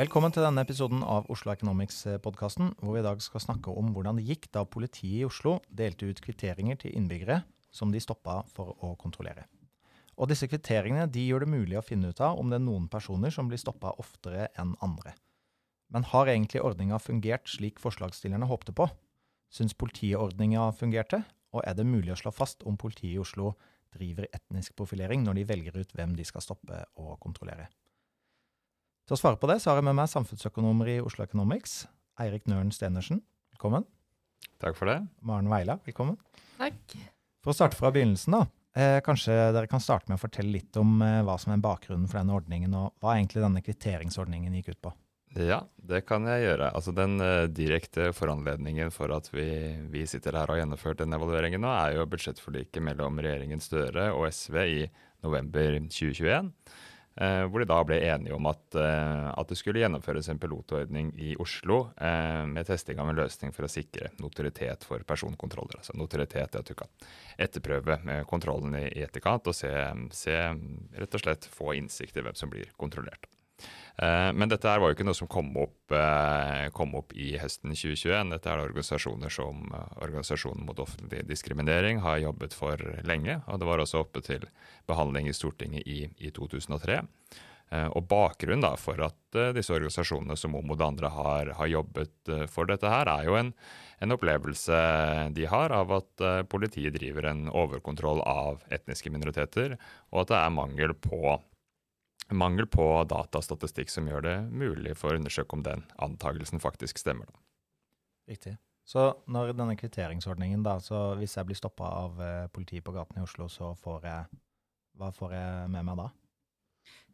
Velkommen til denne episoden av Oslo Economics-podkasten, hvor vi i dag skal snakke om hvordan det gikk da politiet i Oslo delte ut kvitteringer til innbyggere som de stoppa for å kontrollere. Og disse kvitteringene de gjør det mulig å finne ut av om det er noen personer som blir stoppa oftere enn andre. Men har egentlig ordninga fungert slik forslagsstillerne håpte på? Syns politiordninga fungerte, og er det mulig å slå fast om politiet i Oslo driver etnisk profilering når de velger ut hvem de skal stoppe og kontrollere? Til å svare på det så har jeg med meg samfunnsøkonomer i Oslo Economics, Eirik Nøren Stenersen. Velkommen. Takk for det. Maren Weila, velkommen. Takk. For å starte fra begynnelsen, da. Eh, kanskje dere kan starte med å fortelle litt om eh, hva som er bakgrunnen for denne ordningen, og hva egentlig denne kvitteringsordningen gikk ut på? Ja, det kan jeg gjøre. Altså Den eh, direkte foranledningen for at vi, vi, sitter her og har gjennomført denne evalueringen nå, er jo budsjettforliket mellom regjeringen Støre og SV i november 2021. Eh, hvor de da ble enige om at, eh, at, det skulle gjennomføres en pilotordning i Oslo eh, med testing av en løsning for å sikre notoritet for personkontroller. Altså notoritet er at du kan etterprøve kontrollen i, etterkant og se, se, rett og slett få innsikt i hvem som blir kontrollert. Eh, men dette her var jo ikke noe som kom opp, eh, kom opp i høsten 2021. Dette er det organisasjoner som eh, Organisasjonen mot offentlig diskriminering har jobbet for lenge. Og det var også oppe til behandling i Stortinget i, i 2003. Og Bakgrunnen da for at disse organisasjonene som Om og andre har, har, jobbet for dette, her, er jo en, en, opplevelse de har av at politiet driver en overkontroll av etniske minoriteter, og at det er mangel på mangel på datastatistikk som gjør det mulig for å undersøke om den antakelsen faktisk stemmer. Da. Riktig. Så når denne kvitteringsordningen, da, så hvis jeg blir stoppa av eh, politiet på gaten i Oslo, så får jeg Hva får jeg med meg da?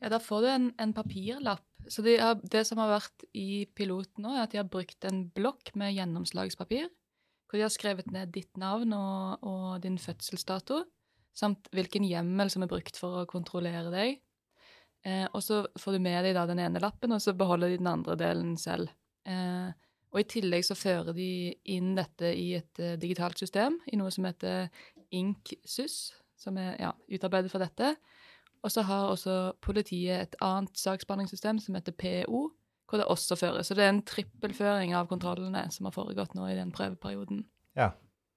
Ja, Da får du en, en papirlapp. Så det, har, det, som har vært i piloten nå, er at de har brukt en blokk med gjennomslagspapir, hvor de har skrevet ned ditt navn og, og din fødselsdato, samt hvilken hjemmel som er brukt for å kontrollere deg. Eh, og så får du med deg da den ene lappen, og så beholder de den andre delen selv. Eh, og i tillegg så fører de inn dette i et uh, digitalt system, i noe som heter INK-SUS, som er ja, utarbeidet for dette. Og så har også politiet et annet saksbehandlingssystem som heter PO, hvor det også føres. Så det er en trippelføring av kontrollene som har foregått nå i den prøveperioden. Ja,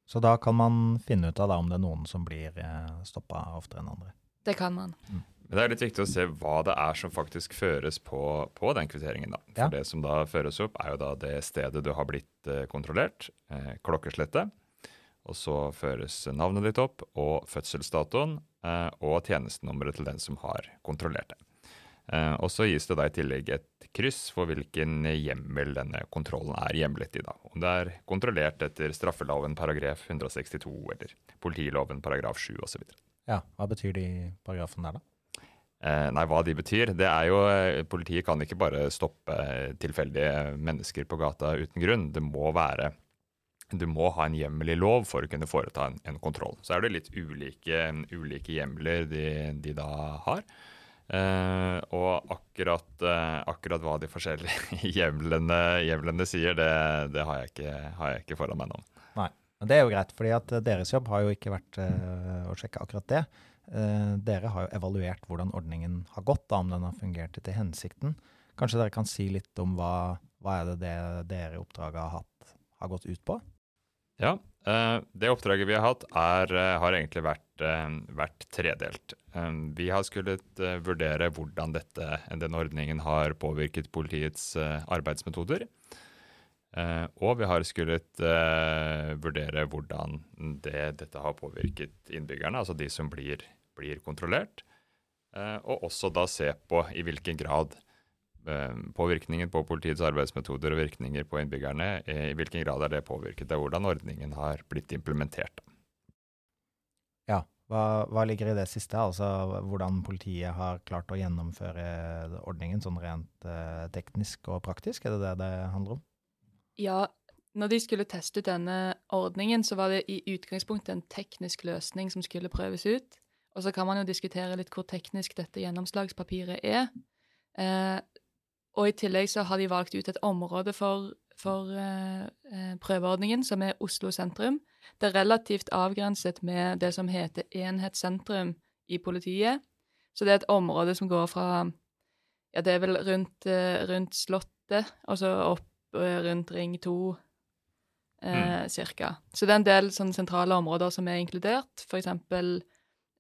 Så da kan man finne ut av da, om det er noen som blir eh, stoppa oftere enn andre? Det kan man. Mm. Men det er litt viktig å se hva det er som faktisk føres på, på den kvitteringen. da. For ja. Det som da føres opp, er jo da det stedet du har blitt eh, kontrollert, eh, klokkeslettet. Og så føres navnet ditt opp, og fødselsdatoen, eh, og tjenestenummeret til den som har kontrollert det. Eh, og så gis det da i tillegg et kryss for hvilken hjemmel denne kontrollen er hjemlet i. da. Om det er kontrollert etter straffeloven paragraf 162 eller politiloven paragraf 7 osv. Ja, hva betyr de paragrafene der, da? Eh, nei, hva de betyr. Det er jo eh, Politiet kan ikke bare stoppe tilfeldige mennesker på gata uten grunn. Det må være Du må ha en hjemmel i lov for å kunne foreta en, en kontroll. Så er det litt ulike, ulike hjemler de, de, da har. Eh, og akkurat, eh, akkurat, hva de forskjellige hjemlene, hjemlene sier, det, det har, jeg ikke, har, jeg ikke, foran meg nå. Nei, men Det er jo greit, fordi at deres jobb har jo ikke vært eh, å sjekke akkurat det. Eh, dere har jo evaluert hvordan ordningen har gått, da, om den har fungert etter hensikten. Kanskje dere kan si litt om hva, hva er det, det dere i oppdraget har hatt, har gått ut på? Ja, eh, det oppdraget vi har hatt, er, eh, har egentlig vært, vært, tredelt. Vi har skullet vurdere hvordan dette, denne ordningen har påvirket politiets arbeidsmetoder. Og vi har skullet vurdere hvordan det, dette har påvirket innbyggerne, altså de som blir blir kontrollert. Eh, og også da se på i hvilken grad eh, påvirkningen på politiets arbeidsmetoder og virkninger på innbyggerne, eh, i hvilken grad er det påvirket av hvordan ordningen har blitt implementert. Ja, hva, hva, ligger i det siste? Altså hvordan politiet har klart å gjennomføre ordningen sånn rent eh, teknisk og praktisk? Er det det det handler om? Ja, når de skulle teste ut denne ordningen, så var det i utgangspunktet en teknisk løsning som skulle prøves ut. Og så kan man jo diskutere litt hvor teknisk dette gjennomslagspapiret er. Eh, og i tillegg så har de valgt ut et område for, for eh, eh, prøveordningen, som er Oslo sentrum. Det er relativt avgrenset med det som heter enhetssentrum i politiet. Så det er et område som går fra Ja, det er vel rundt, eh, rundt Slottet, altså opp eh, rundt Ring 2 eh, cirka. Så det er en del sånne sentrale områder som er inkludert, for eksempel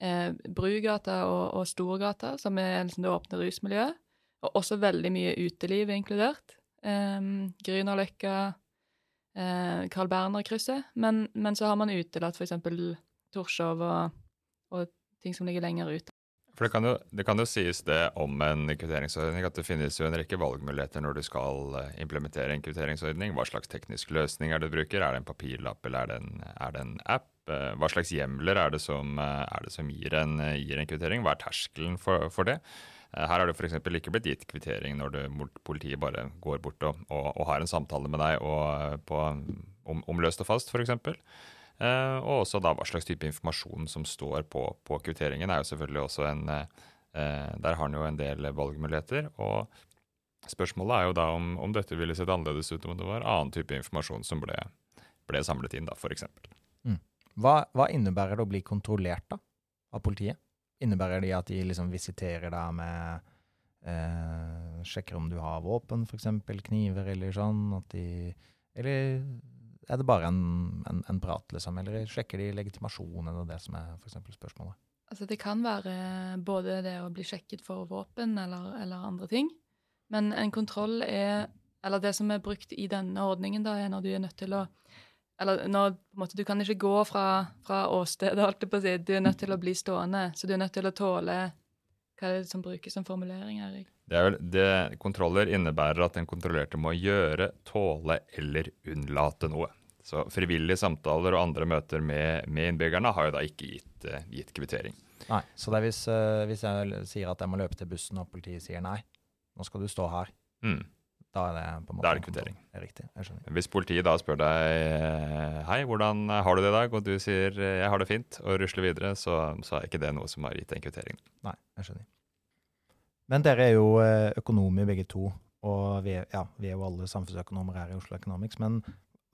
eh, Brugata og, og Storgata, som er liksom det åpne rusmiljøet. Og også veldig mye uteliv er inkludert. Eh, Grünerløkka, eh, Carl Berner-krysset. Men, men, så har man utelatt f.eks. Torshov og, og, ting som ligger lenger ute. For det kan, jo, det kan, jo, sies det om en kvitteringsordning at det finnes jo en rekke valgmuligheter når du skal eh, implementere en kvitteringsordning. Hva slags teknisk løsning er det du bruker? Er det en papirlapp eller er det en, er det en app? Eh, hva slags hjemler er det som, eh, er det som gir, en, gir, en, kvittering? Hva er terskelen for, for det? Her har det f.eks. ikke blitt gitt kvittering når du, politiet bare går bort og, og, og, har en samtale med deg og, på, om, om løst og fast, f.eks. Eh, og også da hva slags type informasjon som står på, på kvitteringen, er jo selvfølgelig også en eh, Der har en jo en del valgmuligheter. og Spørsmålet er jo da om, om, dette ville sett annerledes ut om det var annen type informasjon som ble, ble samlet inn, da, f.eks. Mm. Hva, hva innebærer det å bli kontrollert da, av politiet? Innebærer det at de liksom visiterer deg med eh, Sjekker om du har våpen, f.eks. kniver eller sånn? At de, eller er det bare en, en, en, prat, liksom? Eller sjekker de legitimasjonen eller det som er for spørsmålet? Altså, det kan være både det å bli sjekket for våpen eller, eller, andre ting. Men en kontroll er Eller det som er brukt i denne ordningen, da, er når du er nødt til å Eller når måte, du kan ikke gå fra, fra åstedet, holdt jeg på å si. Du er nødt til å bli stående. Så du er nødt til å tåle Hva er det som brukes som formulering, Erik? Det er vel, det, kontroller innebærer at den kontrollerte må gjøre, tåle eller unnlate noe. Så frivillige samtaler og andre møter med, med innbyggerne har jo da ikke gitt, uh, gitt kvittering. Nei, Så det er hvis, uh, hvis, jeg sier at jeg må løpe til bussen, og politiet sier nei, nå skal du stå her, mm. Da er det på en måte Da er det kvittering. Det er riktig, jeg skjønner. Hvis politiet da spør deg eh, hei, hvordan har du det i dag, og du sier jeg har det fint, og rusler videre, så, så er ikke det noe som har gitt en kvittering. Nei, jeg skjønner. Men dere er jo økonomer begge to, og vi er, ja, vi er jo alle samfunnsøkonomer her i Oslo Economics. Men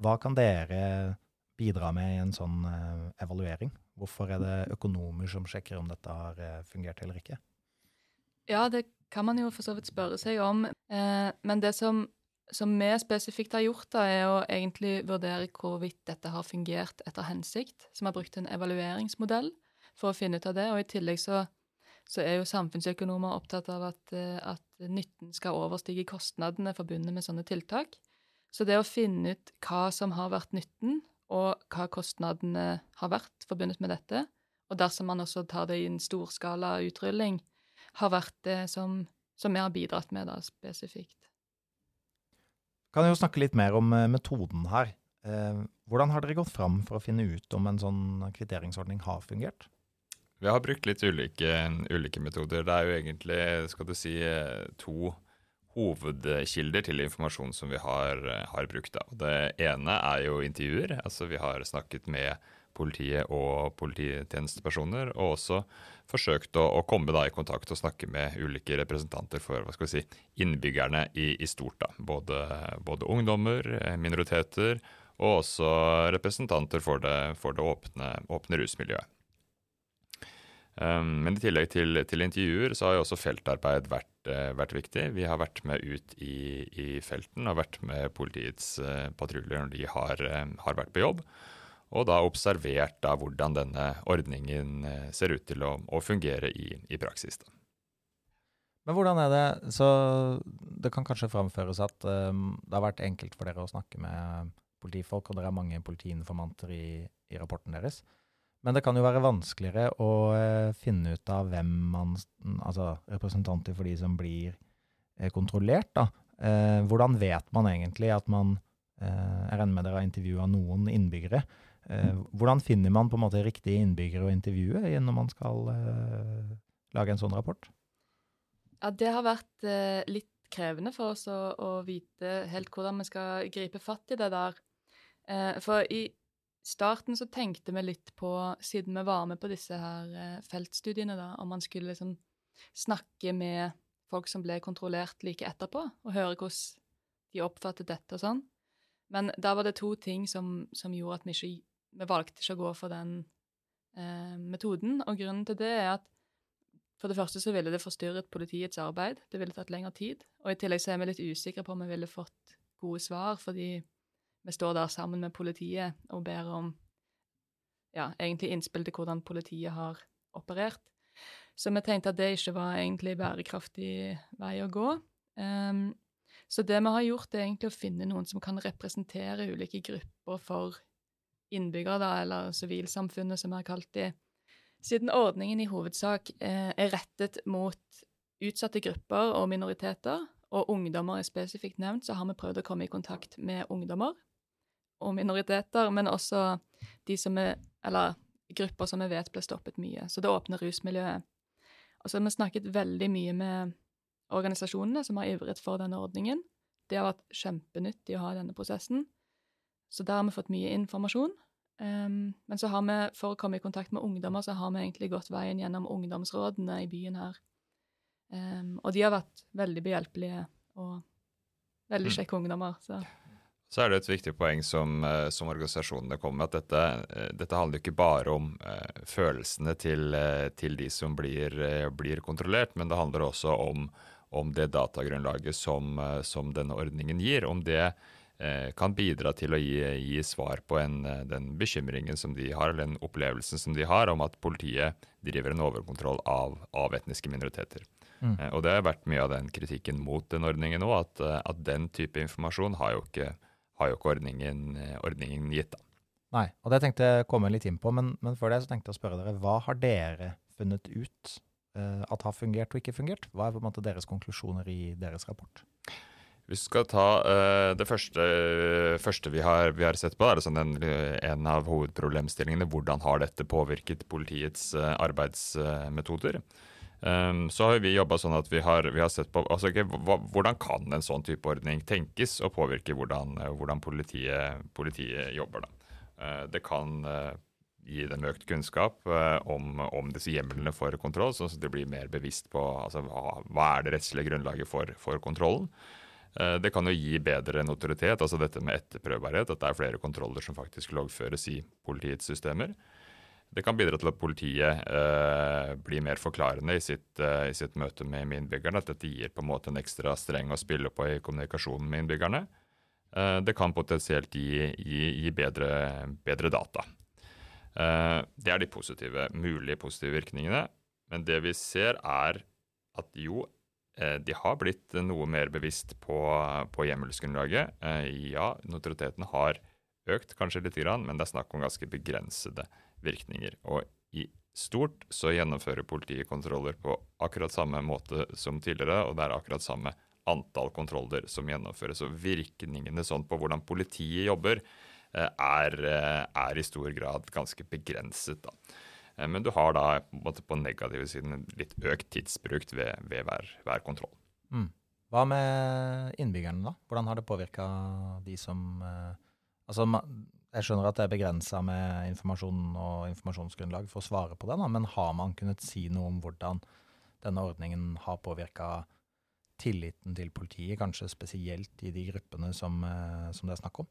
hva kan dere bidra med i en sånn evaluering? Hvorfor er det økonomer som sjekker om dette har fungert eller ikke? Ja, det kan man jo for så vidt spørre seg om. Eh, men det som, som, vi spesifikt har gjort, da, er å egentlig vurdere hvorvidt dette har fungert etter hensikt. Så vi har brukt en evalueringsmodell for å finne ut av det. Og i tillegg så, så er jo samfunnsøkonomer opptatt av at, at nytten skal overstige kostnadene forbundet med sånne tiltak. Så det å finne ut hva som har vært nytten, og hva kostnadene har vært forbundet med dette, og dersom man også tar det i en storskala utrulling, har vært det som, som vi har bidratt med da, spesifikt. Kan jo snakke litt mer om eh, metoden her. Eh, hvordan har dere gått fram for å finne ut om en sånn kvitteringsordning har fungert? Vi har brukt litt ulike, ulike metoder. Det er jo egentlig skal du si, eh, to hovedkilder til informasjon som vi har, har brukt. Da. Det ene er jo intervjuer. altså Vi har snakket med politiet og polititjenestepersoner, og også forsøkt å, å komme da i kontakt og snakke med ulike representanter for hva skal vi si, innbyggerne i, i stort. da. Både, både, ungdommer, minoriteter og også representanter for det, for det åpne, åpne rusmiljøet. Um, men i tillegg til, til, intervjuer så har jo også feltarbeid vært, uh, vært, viktig. Vi har vært med ut i, i felten og vært med politiets uh, patruljer når de har, uh, har, vært på jobb. Og da observert da hvordan denne ordningen ser ut til å, å fungere i, i praksis. Da. Men hvordan er det Så det kan kanskje framføres at um, det har vært enkelt for dere å snakke med politifolk, og dere er mange politiinformanter i, i rapporten deres. Men det kan jo være vanskeligere å uh, finne ut av hvem man Altså representanter for de som blir uh, kontrollert, da. Uh, hvordan vet man egentlig at man Jeg regner med dere har intervjua noen innbyggere. Hvordan finner man på en måte riktige innbyggere å intervjue når man skal lage en sånn rapport? Ja, det har vært litt krevende for oss å, å, vite helt hvordan vi skal gripe fatt i det der. for i starten så tenkte vi litt på, siden vi var med på disse her eh, feltstudiene, da, om man skulle liksom snakke med folk som ble kontrollert like etterpå, og høre hvordan de oppfattet dette og sånn. Men da var det to ting som, som gjorde at vi ikke vi valgte ikke å gå for den eh, metoden. Og grunnen til det er at For det første så ville det forstyrret politiets arbeid. Det ville tatt lengre tid. Og i tillegg så er vi litt usikre på om vi ville fått gode svar, fordi vi står der sammen med politiet og ber om ja, egentlig innspill til hvordan politiet har operert. Så vi tenkte at det ikke var egentlig bærekraftig vei å gå. Um, så det vi har gjort, er egentlig å finne noen som kan representere ulike grupper for innbyggere, da, eller sivilsamfunnet, som vi har kalt de. Siden ordningen i hovedsak eh, er rettet mot utsatte grupper og minoriteter, og ungdommer er spesifikt nevnt, så har vi prøvd å komme i kontakt med ungdommer og minoriteter, men også de som er, eller grupper som vi vet ble stoppet mye. Så det åpner rusmiljøet. Og så har vi snakket veldig mye med organisasjonene som har ivret for denne ordningen. Det har vært kjempenyttig å ha denne prosessen. Så der har vi fått mye informasjon. Um, men så har vi, for å komme i kontakt med ungdommer, så har vi egentlig gått veien gjennom ungdomsrådene i byen her. Um, og de har vært veldig behjelpelige og veldig mm. ungdommer. Så. så er det et viktig poeng som, eh, som organisasjonene kommer med, at dette, eh, dette handler ikke bare om uh, følelsene til, uh, til, de som blir, uh, blir, kontrollert, men det handler også om, om det datagrunnlaget som, som, denne ordningen gir. Om det kan bidra til å gi, gi svar på en, eh, den bekymringen som de har, eller den opplevelsen som de har om at politiet driver en overkontroll av, av etniske minoriteter. Mm. Eh, og det har vært mye av den kritikken mot den ordningen nå, at, at den type informasjon har jo ikke, har jo ikke ordningen, ordningen, gitt. da. Nei, og det tenkte jeg å komme litt inn på, men, men, før det så tenkte jeg å spørre dere, hva har dere funnet ut uh, at har fungert og ikke fungert? Hva er på en måte deres konklusjoner i deres rapport? Du skal ta uh, det første, første vi, har, vi, har, sett på, er sånn en, en, av hovedproblemstillingene. Hvordan har dette påvirket politiets uh, arbeidsmetoder? Um, så har vi jobba sånn at vi har, vi har sett på altså, okay, hva, hvordan kan en sånn type ordning tenkes og påvirke hvordan, hvordan politiet, politiet, jobber. Uh, det kan gi dem økt kunnskap om, om, disse hjemlene for kontroll, sånn at de blir mer bevisst på altså, hva, hva er det rettslige grunnlaget for, for kontrollen. Eh, det kan jo gi bedre notoritet, altså dette med etterprøvbarhet, at det er flere kontroller som faktisk loggføres i politiets systemer. Det kan bidra til at politiet eh, blir mer forklarende i sitt, eh, i sitt, møte med, innbyggerne. At dette gir på en måte en ekstra streng å spille på i kommunikasjonen med innbyggerne. Eh, det kan potensielt gi, gi, gi bedre, bedre, data. Eh, det er de positive, mulige positive virkningene. Men det vi ser, er at jo, de har blitt noe mer bevisst på, på hjemmelsgrunnlaget. Eh, ja, notoriteten har økt kanskje litt, men det er snakk om ganske begrensede virkninger. Og i stort så gjennomfører politiet kontroller på akkurat samme måte som tidligere, og det er akkurat samme antall kontroller som gjennomføres. Og virkningene sånn på hvordan politiet jobber, eh, er, er i stor grad ganske begrenset. da. Eh, men du har da på, på negative siden litt økt tidsbruk ved, ved hver, hver, kontroll. Mm. Hva med innbyggerne, da? Hvordan har det påvirka de som eh, Altså, jeg skjønner at det er begrensa med informasjon og informasjonsgrunnlag for å svare på det, da, men har man kunnet si noe om hvordan denne ordningen har påvirka tilliten til politiet, kanskje spesielt i de gruppene som, eh, som det er snakk om?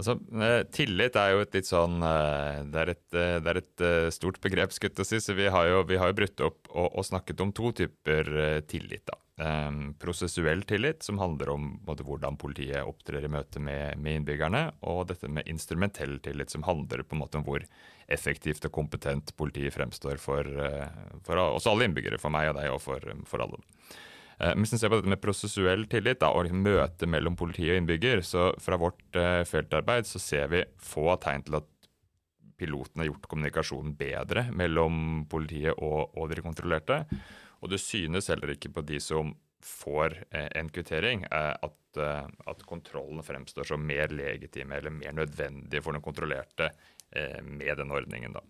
Altså, eh, Tillit er jo et litt sånn eh, Det er et, eh, det er et stort begrep, skutt å si. Så vi har jo, vi jo brutt opp og, og, snakket om to typer tillit. da. Um, prosessuell tillit, som handler om både, hvordan politiet opptrer i møte med, med, innbyggerne, og dette med instrumentell tillit, som handler på en måte om hvor effektivt og kompetent politiet fremstår for, for oss alle innbyggere, for meg og deg og for, for alle. Eh, hvis en ser på dette med prosessuell tillit da, og liksom møte mellom politi og innbygger, så fra vårt uh, feltarbeid så ser vi få tegn til at piloten har gjort kommunikasjonen bedre mellom politiet og, og de kontrollerte. Og det synes heller ikke på de som får eh, en kvittering, eh, at, eh, at kontrollen fremstår som mer legitime eller mer nødvendige for den kontrollerte eh, med den ordningen. da.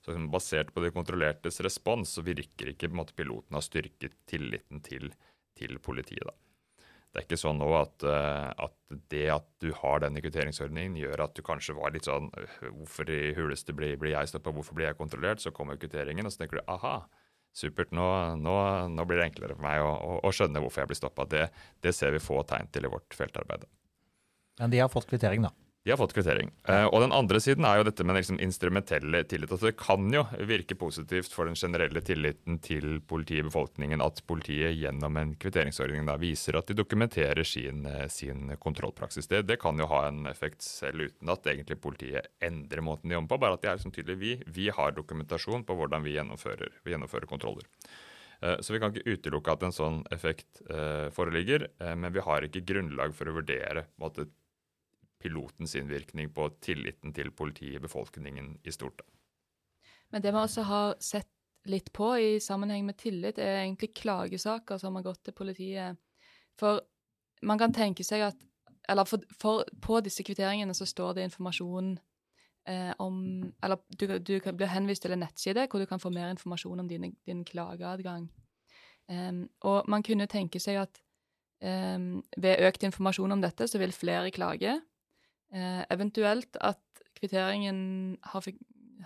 Så liksom, Basert på de kontrollertes respons så virker ikke måte, piloten ha styrket tilliten til til politiet. Da. Det er ikke sånn nå at, eh, at, det at du har denne kvitteringsordningen, gjør at du kanskje var litt sånn øh, Hvorfor i huleste blir, blir jeg stoppa, hvorfor blir jeg kontrollert? Så kommer kvitteringen, og så tenker du aha, supert, nå, nå, nå blir det enklere for meg å, å, å skjønne hvorfor jeg blir stoppa. Det, det, ser vi få tegn til i vårt feltarbeid. Men de har fått kvittering, da? De har fått kvittering. Uh, og den andre siden er jo dette med liksom instrumentelle tillit. Altså det kan jo virke positivt for den generelle tilliten til politiet i befolkningen at politiet gjennom en kvitteringsordning da viser at de dokumenterer sin, eh, sin kontrollpraksis. Det, det, kan jo ha en effekt selv uten at egentlig politiet endrer måten de jobber på. Bare at de er liksom tydelige. Vi, vi har dokumentasjon på hvordan vi gjennomfører, vi gjennomfører kontroller. Eh, så vi kan ikke utelukke at en sånn effekt eh, foreligger, eh, men vi har ikke grunnlag for å vurdere måte, pilotens innvirkning på tilliten til politiet i befolkningen i stort. Men det vi også har sett litt på i sammenheng med tillit, er egentlig klagesaker som har gått til politiet. For man kan tenke seg at Eller for, for, på disse kvitteringene så står det informasjon eh, om Eller du, du blir henvist til en nettside hvor du kan få mer informasjon om dine, din klageadgang. Um, og man kunne tenke seg at um, ved økt informasjon om dette, så vil flere klage. Eh, eventuelt at kvitteringen har,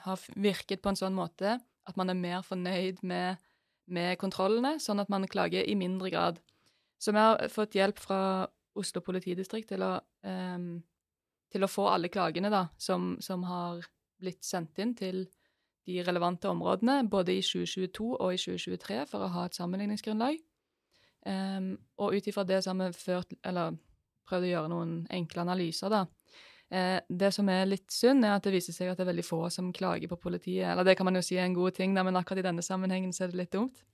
har, virket på en sånn måte at man er mer fornøyd med, med, kontrollene, sånn at man klager i mindre grad. Så vi har fått hjelp fra Oslo politidistrikt til å, eh, til å få alle klagene da, som, som, har blitt sendt inn til de relevante områdene, både i 2022 og i 2023, for å ha et sammenligningsgrunnlag. Um, og ut ifra det så har vi ført, eller prøvd å gjøre noen enkle analyser, da. Eh, det som er litt synd, er at det viser seg at det er veldig få som klager på politiet. Eller det kan man jo si er en god ting, men akkurat i denne sammenhengen så er det litt dumt.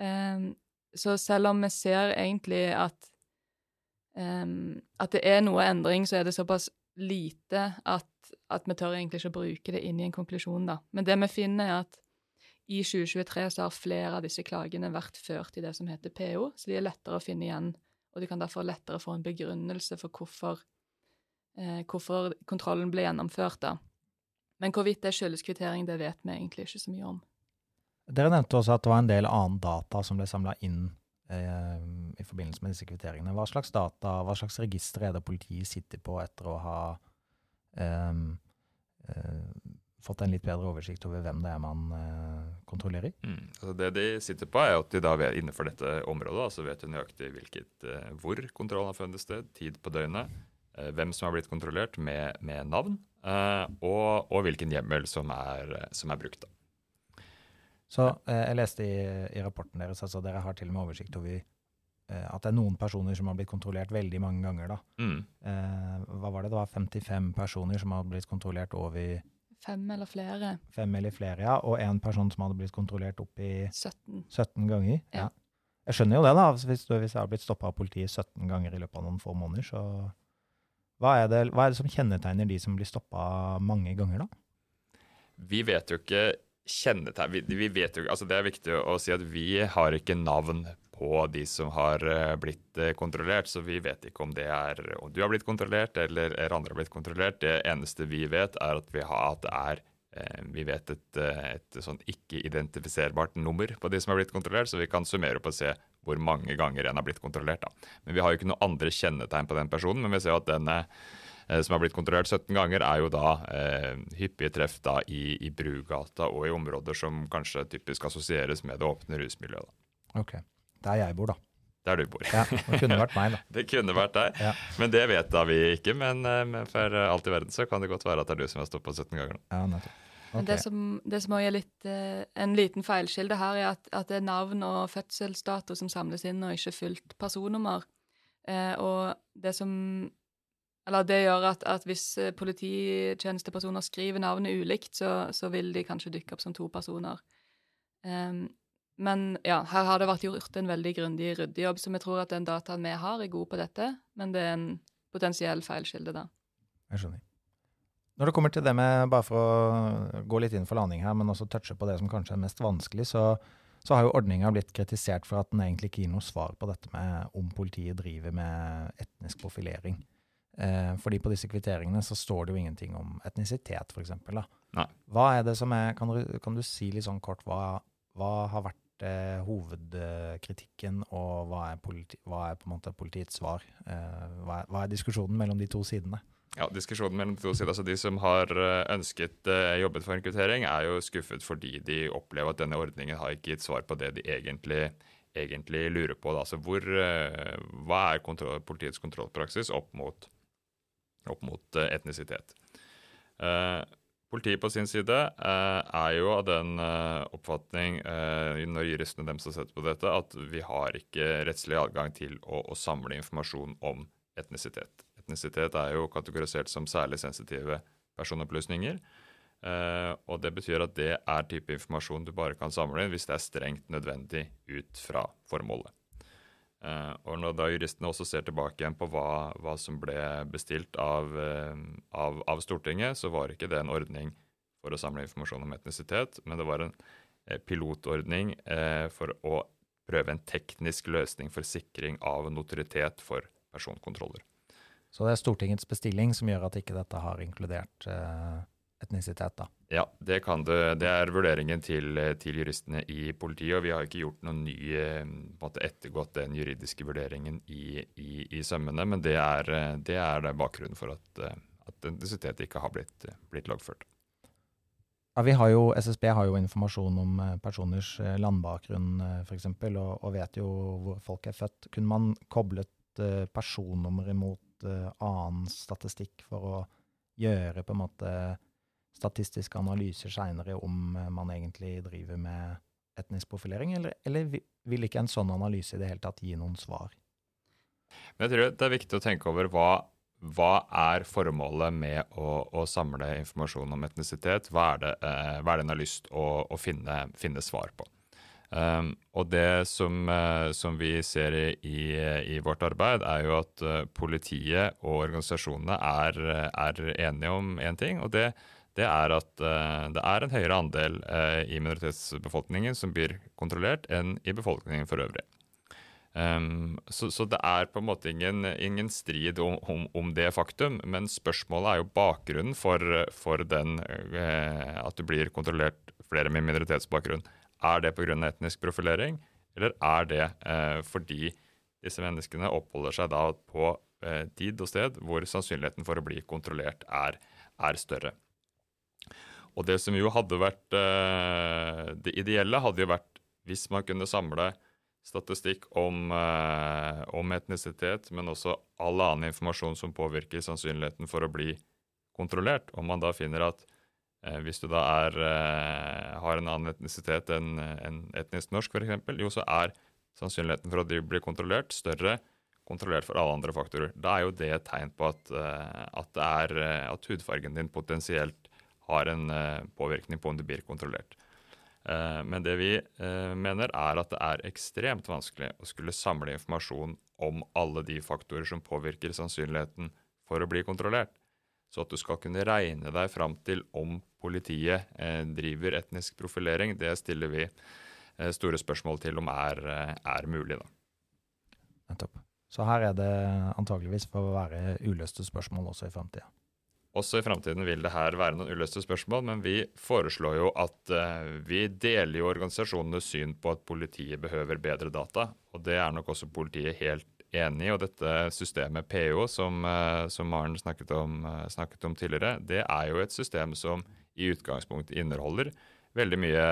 Eh, så selv om vi ser egentlig at, eh, at det er noe endring, så er det såpass lite at, at vi tør egentlig ikke å bruke det inn i en konklusjon, da. Men det vi finner, er at i 2023 så har flere av disse klagene vært ført i det som heter PO, så de er lettere å finne igjen og du kan derfor lettere få en begrunnelse for hvorfor, eh, hvorfor kontrollen ble gjennomført. da. Men hvorvidt det skyldes kvittering, det vet vi egentlig ikke så mye om. Dere nevnte også at det var en del annen data som ble samla inn eh, i forbindelse med disse kvitteringene. Hva slags data, hva slags register er det politiet sitter på etter å ha eh, eh fått en litt bedre oversikt over hvem det er man uh, kontrollerer? Mm. Altså det de sitter på, er at de da innenfor dette området altså vet nøyaktig hvilket, uh, hvor kontrollen har funnet sted, tid på døgnet, uh, hvem som har blitt kontrollert med, med navn, og, og, hvilken hjemmel som er, som er brukt. Da. Så jeg leste i, i, rapporten deres altså dere har til og med oversikt over at det er noen personer som har blitt kontrollert veldig mange ganger. da. Mm. hva var det? Det var 55 personer som har blitt kontrollert over Fem eller flere. Fem eller flere, ja. Og en person som hadde blitt kontrollert opp i 17, 17 ganger. Ja. ja. Jeg skjønner jo det, da. Hvis, du, hvis jeg har blitt stoppa av politiet 17 ganger i løpet av noen få måneder, så hva er, det, hva er det som kjennetegner de som blir stoppa mange ganger, da? Vi vet jo ikke kjennetegn vi, vi, vet jo, altså Det er viktig å si at vi har ikke navn på de som har eh, blitt eh, kontrollert. Så vi vet ikke om det er om du har blitt kontrollert eller, andre har blitt kontrollert. Det eneste vi vet, er at vi, har, at det er eh, vi vet et, et sånn ikke-identifiserbart nummer på de som har blitt kontrollert, så vi kan summere opp og se hvor mange ganger en har blitt kontrollert. Da. Men vi har jo ikke noe andre kjennetegn på den personen, men vi ser at den som har blitt kontrollert 17 ganger, er jo da eh, hyppige treff da i, i Brugata og i områder som kanskje typisk assosieres med det åpne rusmiljøet. Da. Okay. Der jeg bor, da. Der du bor. Ja, Det kunne vært meg, da. det kunne vært deg. Ja. Men det vet da vi ikke. Men, eh, men, for alt i verden så kan det godt være at det er du som har stoppa 17 ganger nå. Ja, nettopp. Okay. Det som, det som er litt, uh, en liten feilskilde her, er at, at, det er navn og fødselsdato som samles inn, og ikke fullt personnummer. Uh, og det som Eller det gjør at, at hvis polititjenestepersoner skriver navnet ulikt, så, så, vil de kanskje dykke opp som to personer. Um, men ja, her har det vært gjort en veldig grundig ryddejobb, så vi tror at den dataen vi har, er god på dette. Men det er en potensiell feilkilde, da. Jeg skjønner. Når det kommer til det med, bare for å gå litt inn for landing her, men også touche på det som kanskje er mest vanskelig, så, så har jo ordninga blitt kritisert for at den egentlig ikke gir noe svar på dette med om politiet driver med etnisk profilering. Eh, fordi på disse kvitteringene så står det jo ingenting om etnisitet, f.eks. Hva er det som er, kan du, kan du si litt sånn kort hva, hva har vært eh, hovedkritikken, og hva er, politi hva er, på en måte politiets svar? Eh, hva, er, hva, er, diskusjonen mellom de to sidene? Ja, diskusjonen mellom De to sidene, altså de som har eh, ønsket eh, jobbet for en kvittering, er jo skuffet fordi de opplever at denne ordningen har ikke gitt svar på det de egentlig, egentlig lurer på. Altså hvor, hva er kontroll, politiets kontrollpraksis opp mot opp mot etnisitet. Politiet på sin side er jo av den oppfatning, når juristene dem har sett på dette, at vi har ikke rettslig adgang til å, å samle informasjon om etnisitet. Etnisitet er jo kategorisert som særlig sensitive personopplysninger. Og Det betyr at det er type informasjon du bare kan samle inn hvis det er strengt nødvendig ut fra formålet. Uh, og Når da juristene også ser tilbake igjen på hva, hva som ble bestilt av, uh, av, av, Stortinget, så var ikke det en ordning for å samle informasjon om etnisitet, men det var en pilotordning for å prøve en teknisk løsning for sikring av notoritet for personkontroller. Så det er Stortingets bestilling som gjør at ikke dette har inkludert etnisitet, da. Ja, det kan det. Det er vurderingen til, til juristene i politiet. Og vi har ikke gjort noen ny eh, måte ettergått den juridiske vurderingen i, i, i sømmene. Men det er, det er bakgrunnen for at, at etnisitet ikke har blitt, blitt loggført. Ja, vi har jo, SSB har jo informasjon om eh, personers eh, landbakgrunn f.eks., og, og vet jo hvor folk er født. Kunne man koblet personnummeret mot annen statistikk for å gjøre på en måte statistiske analyser seinere om eh, man egentlig driver med etnisk profilering, eller, eller, vil ikke en sånn analyse i det hele tatt gi noen svar? Men jeg tror det er viktig å tenke over hva, hva er formålet med å, å, samle informasjon om etnisitet? Hva er det, eh, hva er det en har lyst å, å finne, finne, svar på? Um, og det som, uh, som, vi ser i, i, vårt arbeid, er jo at uh, politiet og organisasjonene er, er enige om én en ting. og det det er at uh, det er en høyere andel uh, i minoritetsbefolkningen som blir kontrollert, enn i befolkningen for øvrig. Um, så, så, det er på en måte ingen, ingen strid om, om, om, det faktum, men spørsmålet er jo bakgrunnen for, for den, uh, at du blir kontrollert flere med minoritetsbakgrunn. Er det pga. etnisk profilering, eller er det fordi disse menneskene oppholder seg da på tid og sted hvor sannsynligheten for å bli kontrollert er, er større? Og det som jo hadde vært eh, Det ideelle hadde jo vært hvis man kunne samle statistikk om, eh, om, etnisitet, men også all annen informasjon som påvirker sannsynligheten for å bli kontrollert. Om man da finner at eh, hvis du da er, har en annen etnisitet enn en etnisk norsk, f.eks., jo, så er sannsynligheten for at de blir kontrollert, større kontrollert for alle andre faktorer. Da er jo det et tegn på at, at, er, at hudfargen din potensielt har en eh, påvirkning på om det blir kontrollert. Eh, men det vi eh, mener, er at det er ekstremt vanskelig å skulle samle informasjon om alle de faktorer som påvirker sannsynligheten for å bli kontrollert. Så at du skal kunne regne deg fram til om politiet driver etnisk profilering, det stiller vi store spørsmål til om er, er mulig. da. Nettopp. Så her er det antageligvis for å være uløste spørsmål også i framtida. Også i framtiden vil det her være noen uløste spørsmål, men vi foreslår jo at uh, vi deler jo organisasjonenes syn på at politiet behøver bedre data. Og det er nok også politiet helt enig i. Og dette systemet PO, som, uh, som Maren snakket om, uh, snakket om, tidligere, det er jo et system som i utgangspunktet inneholder veldig mye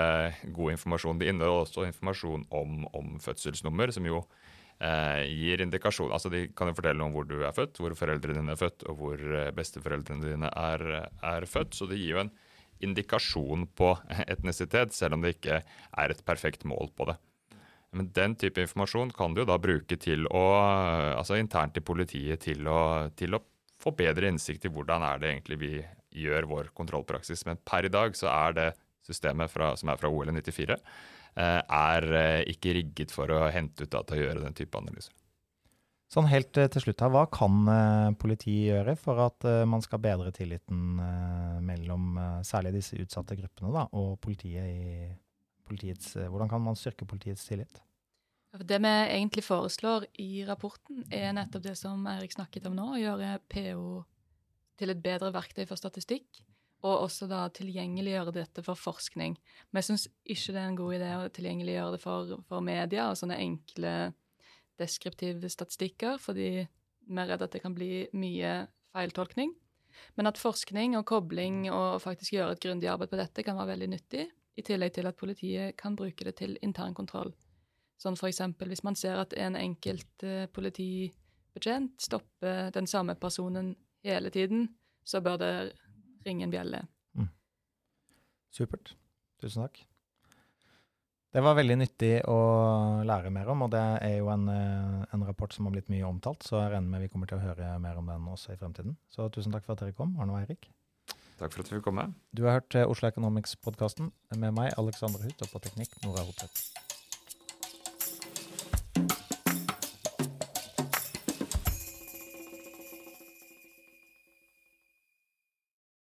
god informasjon. Det inneholder også informasjon om, om fødselsnummer, som jo gir indikasjon Altså De kan jo fortelle om hvor du er født, hvor foreldrene dine er født, og hvor eh, besteforeldrene dine er, er født. Så det gir jo en indikasjon på etnisitet, selv om det ikke er et perfekt mål på det. Men den type informasjon kan du jo da bruke til å, altså internt i politiet til å, til å få bedre innsikt i hvordan er det egentlig vi gjør vår kontrollpraksis. Men per i dag så er det systemet fra, som er fra OL 94, Eh, er eh, ikke rigget for å hente ut data og gjøre den type analyser. Sånn helt eh, til slutt her, Hva kan politiet gjøre for at man skal bedre tilliten mellom særlig disse utsatte gruppene da, og politiet i politiets Hvordan kan man styrke politiets tillit? Det vi egentlig foreslår i rapporten, er nettopp det som Erik snakket om nå, å gjøre PO til et bedre verktøy for statistikk og også da tilgjengeliggjøre dette for forskning. Men jeg syns ikke det er en god idé å tilgjengeliggjøre det for, for media og sånne enkle deskriptive statistikker, fordi vi er redd at det kan bli mye feiltolkning. Men at forskning og kobling og faktisk gjøre et grundig arbeid på dette kan være veldig nyttig, i tillegg til at politiet kan bruke det til intern kontroll. Sånn for eksempel hvis man ser at en enkelt uh, politibetjent stopper den samme personen hele tiden, så bør det ringe en bjelle. Supert. Tusen takk. Det var veldig nyttig å lære mer om, og det er jo en, eh, en rapport som har blitt mye omtalt, så jeg regner med vi kommer til å høre mer om den også i fremtiden. Så tusen takk for at dere kom, Arne og Eirik. Takk for at du fikk komme. Du har hørt eh, Oslo Economics-podkasten med meg, Alexander Huth, og på teknikk Nora Hotvedt.